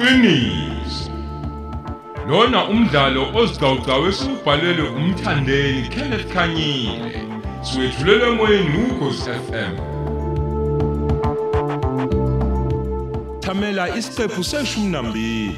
iqiniso. Lona umdlalo ozicawucawu esubhalelwe umthandeni Kenneth Khanyile. Siwetshulelwe emoyeni ukhosi FM Thamela isiqephu seshumi nambili.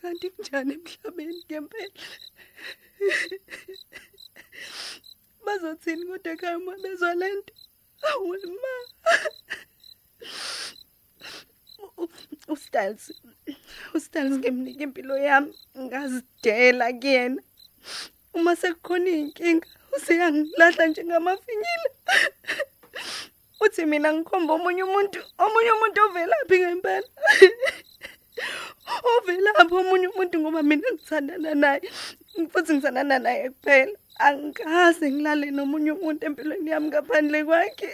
Kanti kunjani emhlabeni ngempela? Bazothini kodwa ekhaya uma bezwa lento awu ma. Ustyles ustyles ngemnika impilo yami ngazidela kuyena. Uma sekukhona inkinga useyangilahla njengamafinyila uthi mina ngikhomba omunye umuntu omunye umuntu ovelaphi ngempela. Ovelaphi omunye umuntu ngoba mina ngithandana naye futhi ngithandana naye kuphela. Angikaze ngilale nomunye umuntu empilweni yami ngaphandle kwakhe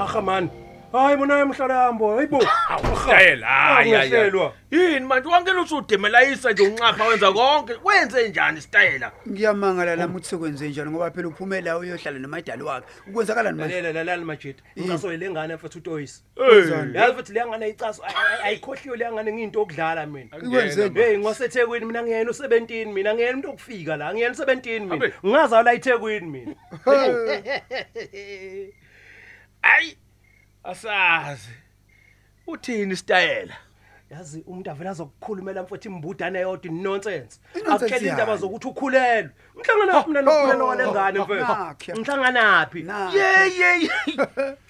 Aha man. Hayi bona emhlalambo, hayibo. Style hayi hayi. Ngiyahlelwa. Yini manje wangena usudemelayisa nje unxapha wenza konke. Wenze njani style? ngiyamangala lami ukuthi sekwenze njani ngoba phela uphume la uyohlala nomadali wakhe ukwenzakalani manje Lalela lalala majida. Ngicaso ile ngane mfethu uToyisi. Wenzani? Yazi futhi le ngane icaso ayikhohliwe le ngane ngiyinto okudlala mina. Ikwenzeni? Hey ngwaseThekwini mina ngiyena u17 mina ngiyena umuntu okufika la ngiyena u17 mina. Abe. Ngingazala eThekwini mina. Ayi. Asazi. Uthini style? Yazi umuntu avela azokukhulumela mfethu imbudane yodwa nonsense. I-nonsense Akukhela indaba yani. zokuthi ukhulelwe. Ngihlangana naphi mina nokukhulelwa kwale ngane mfethu? nakhe. Ngihlangana naphi? Nakhe. Ye ye ye.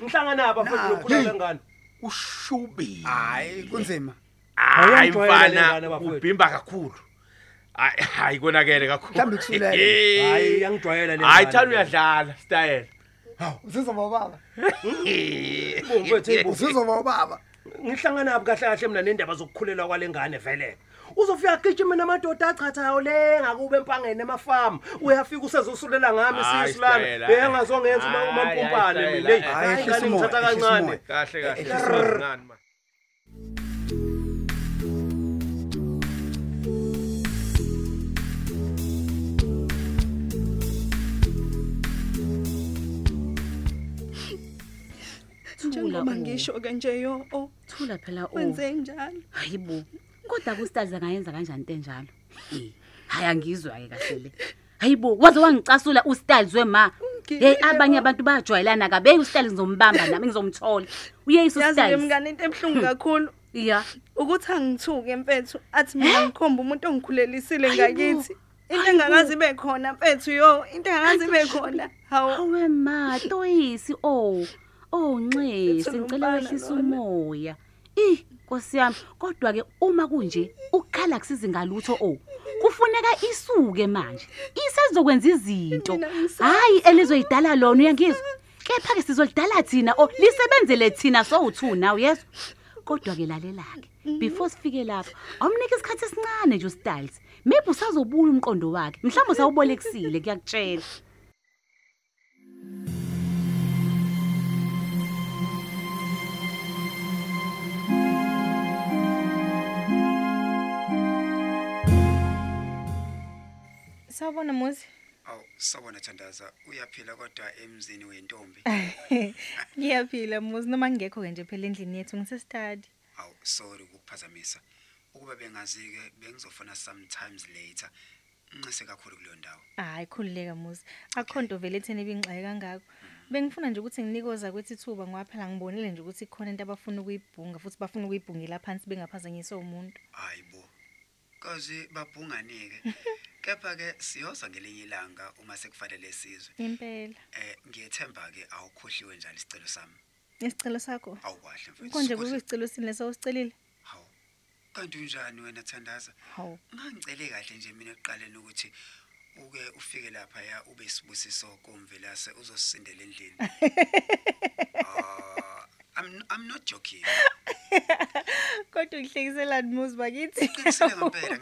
Ngihlangana naphi mfethu Nakhe. nokukhulelwa ngane? Ushubi. hayi kunzima Hayi Awuyangijwayela le mfana ngane bafowethu. ubhimba kakhulu. Hayi hayi konakele kakhulu. Mhlawumbe kusulele. Hayi yangijwayela le Hayi ngane. thana uyadlala style. Usizwa baba Mfethu usizwa baba ngihlangana naphi kahle kahle mina nendaba zokukhulelwa kwale ngane vele. Uzofika gijima namadoda achathayo le ngakube empangeni emafarm. Uyafika usezosulela ngami Hayi, siyisilana. Stella. Beyangazongenza uma Hayi, umampumpane hayi, mina. Stella. Hey, Hayi, hayi ehlisa ngane umoya, ngithatha ehlisa kancane. umoya. Kahle kahle. Eh, Sibancane man. njengoba ngisho ke nje yo oh thula phela o wenze njalo hayibo kodwa kustazi angayenza kanjani into enjalo? Hayi angizwa ke kahle le. Hayibo waze wangicasula ustyles wema. Hey abanye abantu bajwayelana kabe ustyles ngizombamba nami ngizomthola. Uyeyisa yazi ke ustyles mngane into ebuhlungu kakhulu. Ya. Ukuthi angithuke mfethu athi mina ngikhomba umuntu ongikhulelisile Hayibo, ngakithi. Into hayibo. engakazi ibe khona mfethu yo into engakazi ibe khona. Hawu. Awe ma toyisi oh. Oh nxesi Lethu ngicela wehlisa umoya. Ih Nkosi yami kodwa ke uma kunje ukukhala kusizi ngalutho o kufuneka isuke manje isezokwenza izinto. Hayi elizoyidala lona uyangizwa? Kepha ke sizolidala thina o lisebenzele thina so2 now yes kodwa ke lalela ke before sifike lapho awumnika isikhathi esincane nje ustyles. Maybe usazobuya umqondo wakhe mhlawumbe usawubolekisile kuyakutshela. Sawubona Muzi. awu sawubona thandaza uyaphila kodwa emzini wentombi Ngiyaphila Muzi noma ngekho ke nje phela endlini yethu ngisestadi. awu sorry ukukuphazamisa ukuba bengazi-ke bengizofuna sometimes later nxese kakhulu kuleyo ndawo Hayi khulileka Muzi. Akhonto vele ethene bingxaye kangako. Bengifuna nje ukuthi nginikoza kwethi thuba ngoba phela ngibonile nje ukuthi ikhona into abafuna ukuyibhunga futhi bafuna ukuyibhungela phansi bengaphazanyiswa umuntu. hayi bo kazi babhungani-ke kepha-ke siyoza ngelinye ilanga uma sekufanele sizwe Impela. eh ngiyethemba-ke awukhohliwe njalo isicelo sami Isicelo sakho. awukwahle mfethu Konje kusicelo sini sowusicelile? hawu kanti unjani wena thandaza Hawu. ngangicele kahle nje mina ekuqaleni ukuthi uke ufike lapha ya ube sibusiso komvelase uzosindela endlini I'm I'm not joking. Kodwa uhlekiselani Muzi bakithi? Uqinisile ngempela ngidlali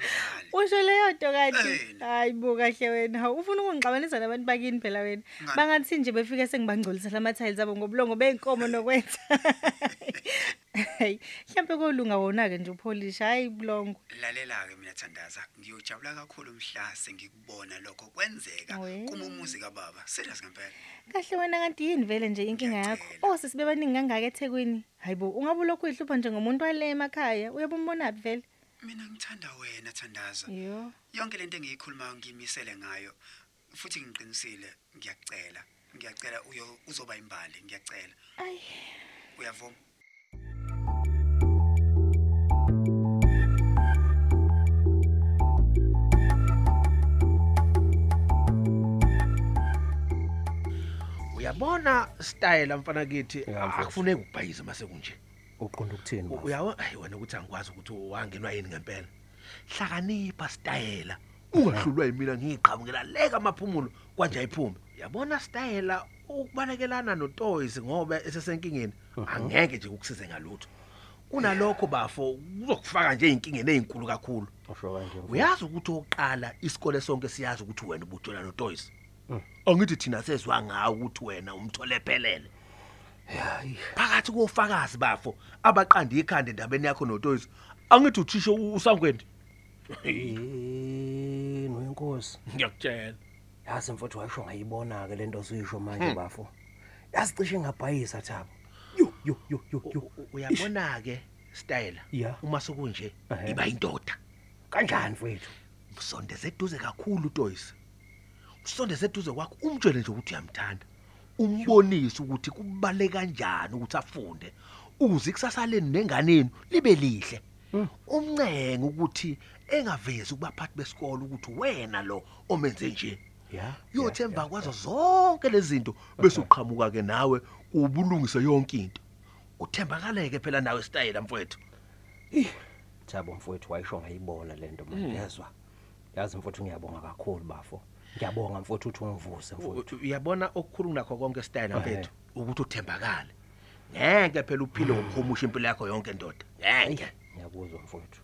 usho leyo nto kanti? Eh, hayi bo kahle wena. Hawu ufuna ukungixabanisa nabantu bakini phela wena. Ngani? bangathi nje befike sengibangcolisa lama-tiles abo ngobulongo bey'nkomo nokwenza. hayi mhlawumpe kolunga wona-ke nje upholisha hhayi bulongo lalela-ke mina thandaza ngiyojabula kakhulu mhla sengikubona lokho kwenzeka We. kumumuzi kababa serious ngempela. Kahle wena kanti yini vele nje inkinga yakho? Ngiyacela. oh sesibe baningi kangaka ethekwini? Hayi bo ungabe ulokhu uyihlupha njengomuntu wale emakhaya uyabe umbonaphi vele? Mina ngithanda wena thandaza. Yo. Yonke lento engiyikhulumayo ngiyimisele ngayo futhi ngiqinisile ngiyakucela ngiyacela uyo uzoba imbali ngiyacela. Ayi. Uyavuma? Uyabona style mfana kithi Ya, mfowethu. akufuneki ukubhayiza mase kunje. Uqonda ukuthini uyawa hayi wena ukuthi angikwazi ukuthi wangenwa yini ngempela. Hlakanipha style ungahlulwa yimina ngiyiqhamukela leka amaphumulo kwanje ayiphume. Yabona style ukubalekelana notoys ngoba esesenkingeni angeke nje ukusize ngalutho. Kunalokho bafo uzokufaka nje izinkingeni ezinkulu kakhulu. Kanje uyazi ukuthi oqala isikole sonke siyazi ukuthi wena ubuthola notoys. Angithi thina sezwa ngawo ukuthi wena umthole phelele. Hayi. Phakathi kofakazi bafo abaqanda ikhanda endabeni yakho notoys angithi uthisho usangwendi eh noyinkosi ngiyakutshela. Yazi mfowethu wayisho ngayibona ke lento osuyisho manje bafo. Yazi cishe ngabhayisa thabo. Yo yo yo yo yo. Uyabona ke style Ya. uma sokunje Ehhe. iba indoda kanjani mfowethu? Msondeze eduze kakhulu utoys msondeze eduze kwakho umtshele nje ukuthi uyamthanda. Umbonise ukuthi kubale kanjani ukuthi afunde ukuze ikusasa leni nenganeni libe lihle. Umncenge ukuthi engavezi kubaphathi besikole ukuthi wena lo omenze nje. Yothi emva kwazo zonke lezi zinto bese uqhamuka ke nawe ubulungise yonke into. Uthembakaleke phela nawe style mfowethu. Thabo mfowethu wayisho ngayibona lento manje yezwa yazi mfowethu ngiyabonga kakhulu bafo. Ngiyabonga mfowethu ukuthi ungivuse mfowethu U- uyabona okukhulu nakho konke style Ehhe. mfethu ukuthi uthembakale ngeke phela uphile ngokukhumusha impilo yakho yonke ndoda ngeke ngiyakuzwa mfowethu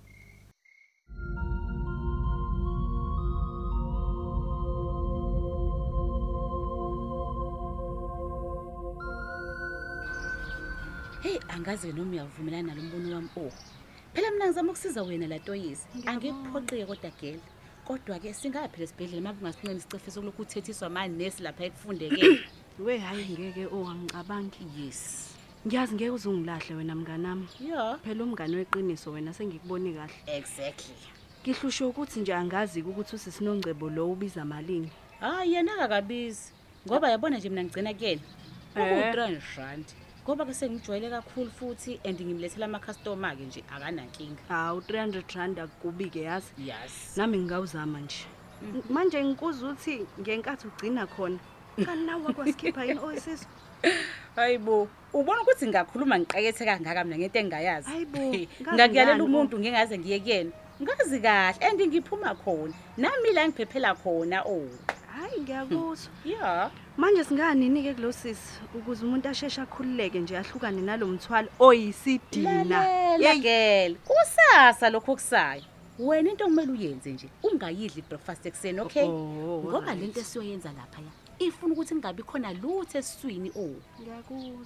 Hey angazi ke noma uyavumelana nalombono wami oh. Phela mina ngizama ukusiza wena la Toyisi. Angikuphoqike kodwa gela. Kodwa ke singaphela esibhedlela manje ungasincane isicefiso kulokhu uthethiswa manje nesi lapha ekufundeke. we hhayi ngeke o angicabangi Yes. ngiyazi ngeke uze ungilahle wena mnganami Yeah. phela umngane weqiniso wena sengikuboni kahle Exactly. ngihlushe ukuthi nje angazi-ke ukuthi usisinongcebo lo ubiza malini Hayi yena akakabizi. Ngoba yabona nje mina ngigcina kuyena. Eh. Uku-300 rand. Ngoba ke sengijwayele kakhulu futhi and ngimlethela ama customer ke nje akanankinga. hawu 300 rand akukubi-ke yazi Yes. nami ngingawuzama nje manje ngikuza ukuthi ngenkathi ugcina khona kanti nawe wakwasikhipha yini oyisiso Hayibo, ubona ukuthi ngakhuluma ngiqekethe kangaka mina ngento engayazi. Hayi bo, Hey, ngazi Ngakuyalela ngani, umuntu ngingaze ngiye kuyena. Ngazi kahle and ngiphuma khona. Nami la ngiphephela khona oh. Hhayi ngiyakuzwa Yeah. manje singanini-ke kulo sisi ukuze umuntu asheshe akhululeke nje ahlukane nalo mthwalo oyisidina Lalela girl, kusasa lokho okusayo. Wena into kumele uyenze nje, ungayidli breakfast ekseni, okay? Oh, Ngoba right. lento esiyoyenza lapha ya. Ifuna ukuthi kungabi khona lutho esiswini oh. ngiyakuzwa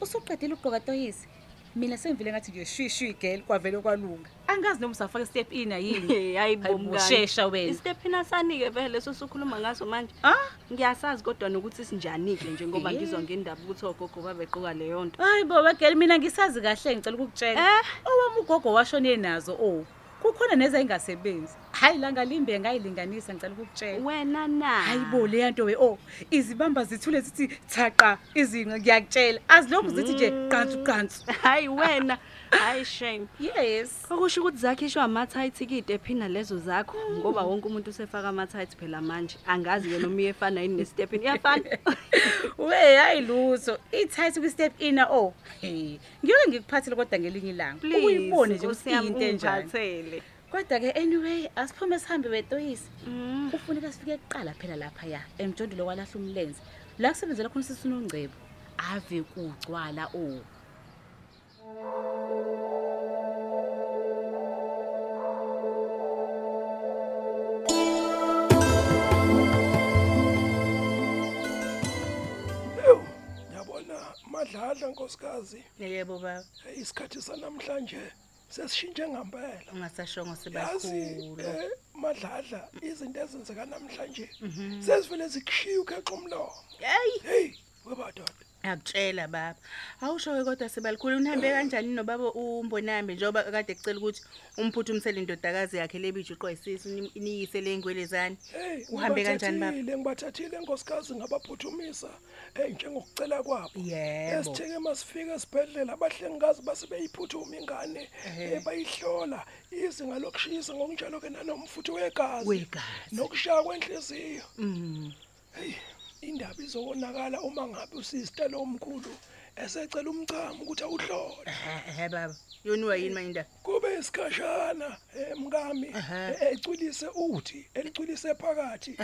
Usuqedile ukugqoka toyisi. Mina sengivile ngathi nje shwi shwi girl kwavele kwalunga. Angazi noma usafaka step in yini. hayi Hayibo, shesha wena. isitephina sani-ke vele leso sukhuluma ngaso manje Ah? ngiyasazi kodwa nokuthi sinjani-ke nje ngoba Eh. ngizwa ngendaba ukuthi ogogo babegqoka leyo nto Hayi bo wegel mina ngisazi kahle ngicela ukukutshela. Eh. Owami ugogo washone nazo oh. Kukhona neza ingasebenzi. Hayi la ngalimbe ngayilinganisa ngicela ukukutshela. wena na? Hayibo le yanto we oh izibamba zithule zithi thaqa izinqa ngiyakutshela. Azilokhu zithi nje qansu qansu. hayi wena. Hayi shame. Yes. okusho ukuthi zakhishwa amathayithi-ke ephina lezo zakho ngoba wonke umuntu usefaka amathayithi phela manje. Angazi-ke noma iyefana yini nesitephini iyafana We hayi lutho ithathe kwi step ina oh. Hey ngiyoke ngikuphathele kodwa ngelinye ilanga. Ukuyibone nje ukuthi into Kodwa-ke anyway asiphume sihambe betoyisi. Mm. Kufuneka sifike kuqala phela lapha ya emjondolo walahla umlenze. La kusebenzela khona sisino ngcebo. Ave kugcwala o. Yabona madlala nkosikazi. Yebo baba. Isikhathi sanamhlanje sesishintshe ngempela. Ungasashongo yazi sibakhulu. eh, madladla izinto ezenzeka namhlanje sezivele zikushiya ukhexa umlomo. Hey! Hey webadoda. Akutshela baba. Awusho-ke kodwa sibalikhulu unihambe kanjani nobaba umbonambe njengoba kade kucela ukuthi umphuthumisele indodakazi yakhe lebijuqwa yisisu ni- niyise le ngwelezane hey Uhambe kanjani, baba? ngibathathile ngibathathile nkosikazi ngabaphuthumisa hey njengokucela kwabo. Yebo. Esitheke masifika esibhedlela abahlengikazi basebeyiphuthuma ingane eh, bayihlola. Izinga lokushisa ngokunjalo-ke nanomfutho wegazi. Wegazi. Nokushaya kwenhliziyo. Mm. Indaba izobonakala uma ngabe usista lo omkhulu esecela umchamo ukuthi awuhlole. Ehe baba. Yoniwa yini manje indaba? Kube isikhashana mkami Ehhe. eh, ecwilise uthi elicwilise phakathi.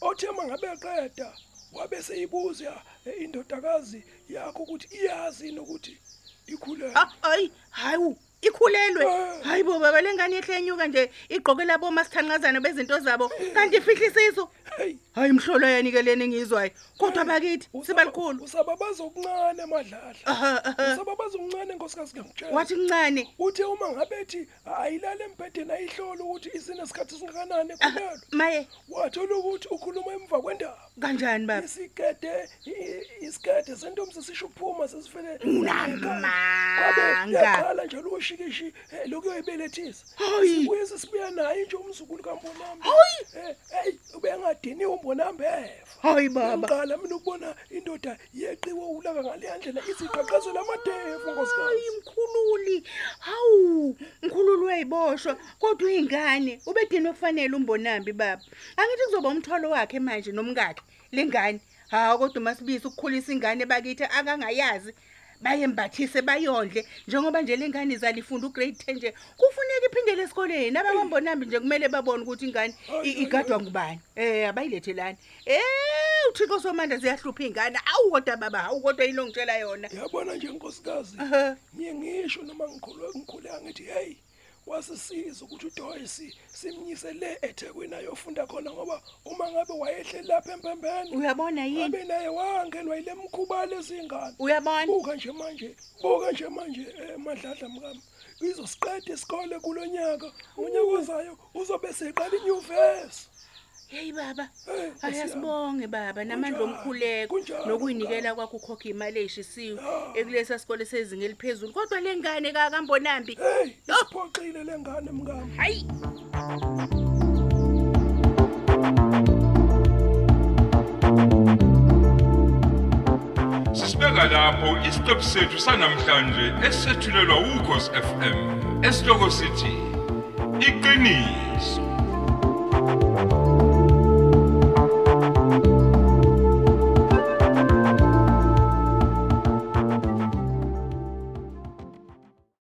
Othe mangabe eqeda wabe seyibuza indodakazi yakho ukuthi iyazi nokuthi ikhulelwe Ah, ayi hayi ikhulelwe. Eh. hayi bo baba lengane yehle enyuka nje igqoke labo masithanqazana bezinto zabo kanti ifihla isiso hey hayi mhlolo yanike leni engiyizwayo kodwa bakithi sibalikhulu usababaza okuncane madladla aha aha. Usababaza okuncane nkosikazi ngiyakutshela wathi kuncane. Uthe uma ngabe ethi ayilale embhedeni ayihlola ukuthi isinesikhathi singakanani ekhulelwe maye. Wathola ukuthi ukhuluma emva kwendaba. Kanjani baba isikede i- isikede sentombi sesisho ukuphuma sesifele Unamanga. yaqala njalo ukoshikishi lokuyoyibelethisa Hayi. sibuye sesibuya naye nje umzukulu kambonambe. Hayi. heyi ubengadiniwe umbonambe efa hayi baba ngiqala mina ukubona indoda yeqiwe ulaka ngaleya ndlela iziqaqazela amadevu hayi nkosikazi mkhululi. Hawu mkhululi uyayiboshwa kodwa uyingane ubedini okufanele umbonambi baba angithi kuzoba umthwalo wakhe manje nomkakhe lengane. Hawu kodwa masibisi ukukhulisa ingane bakithi akangayazi. Bayembathise bayondle. Njengoba nje lengane izali ifunda ugrade 10 nje kufuneka iphindele esikoleni. Abakambonambi nje kumele babone ukuthi ingane i- igadwa ngubani. Eh abayilethelani. Eh uthixo somandla ziyahlupha ingane. Awu kodwa baba hawu kodwa yilo ngitshela yona? Yabona nje nkosikazi. Aha. ngiye ngisho noma ngikhulwe ngikhuleka ngithi hey wasisiza ukuthi uDoyce simnyise le eThekwini ayofunda khona ngoba uma ngabe wayehleli lapha empembeni uyabona yini? abe naye wangenwa yile mkhuba lezingane uyabona? Buka nje manje buka nje manje eh, madladla mkami. Izosiqeda isikole kulonyaka unyaka ozayo uzobe seqala inyuvesi. Hey baba. Eh, Nkosi ayasibonge baba. Namandla Kunjalo, omkhuleko kunjalo, nokuyinikela kwakho ukhokha imali eyishisiwe Ya. ekulesa sikole sezinga eliphezulu. Kodwa lengane kakambonambi. Hey isiphoxile lengane mkami hayi! Sisibeka lapho isiqephu sethu sanamhlanje esethulelwa ukhosi FM. Esihloko sithi iqiniso.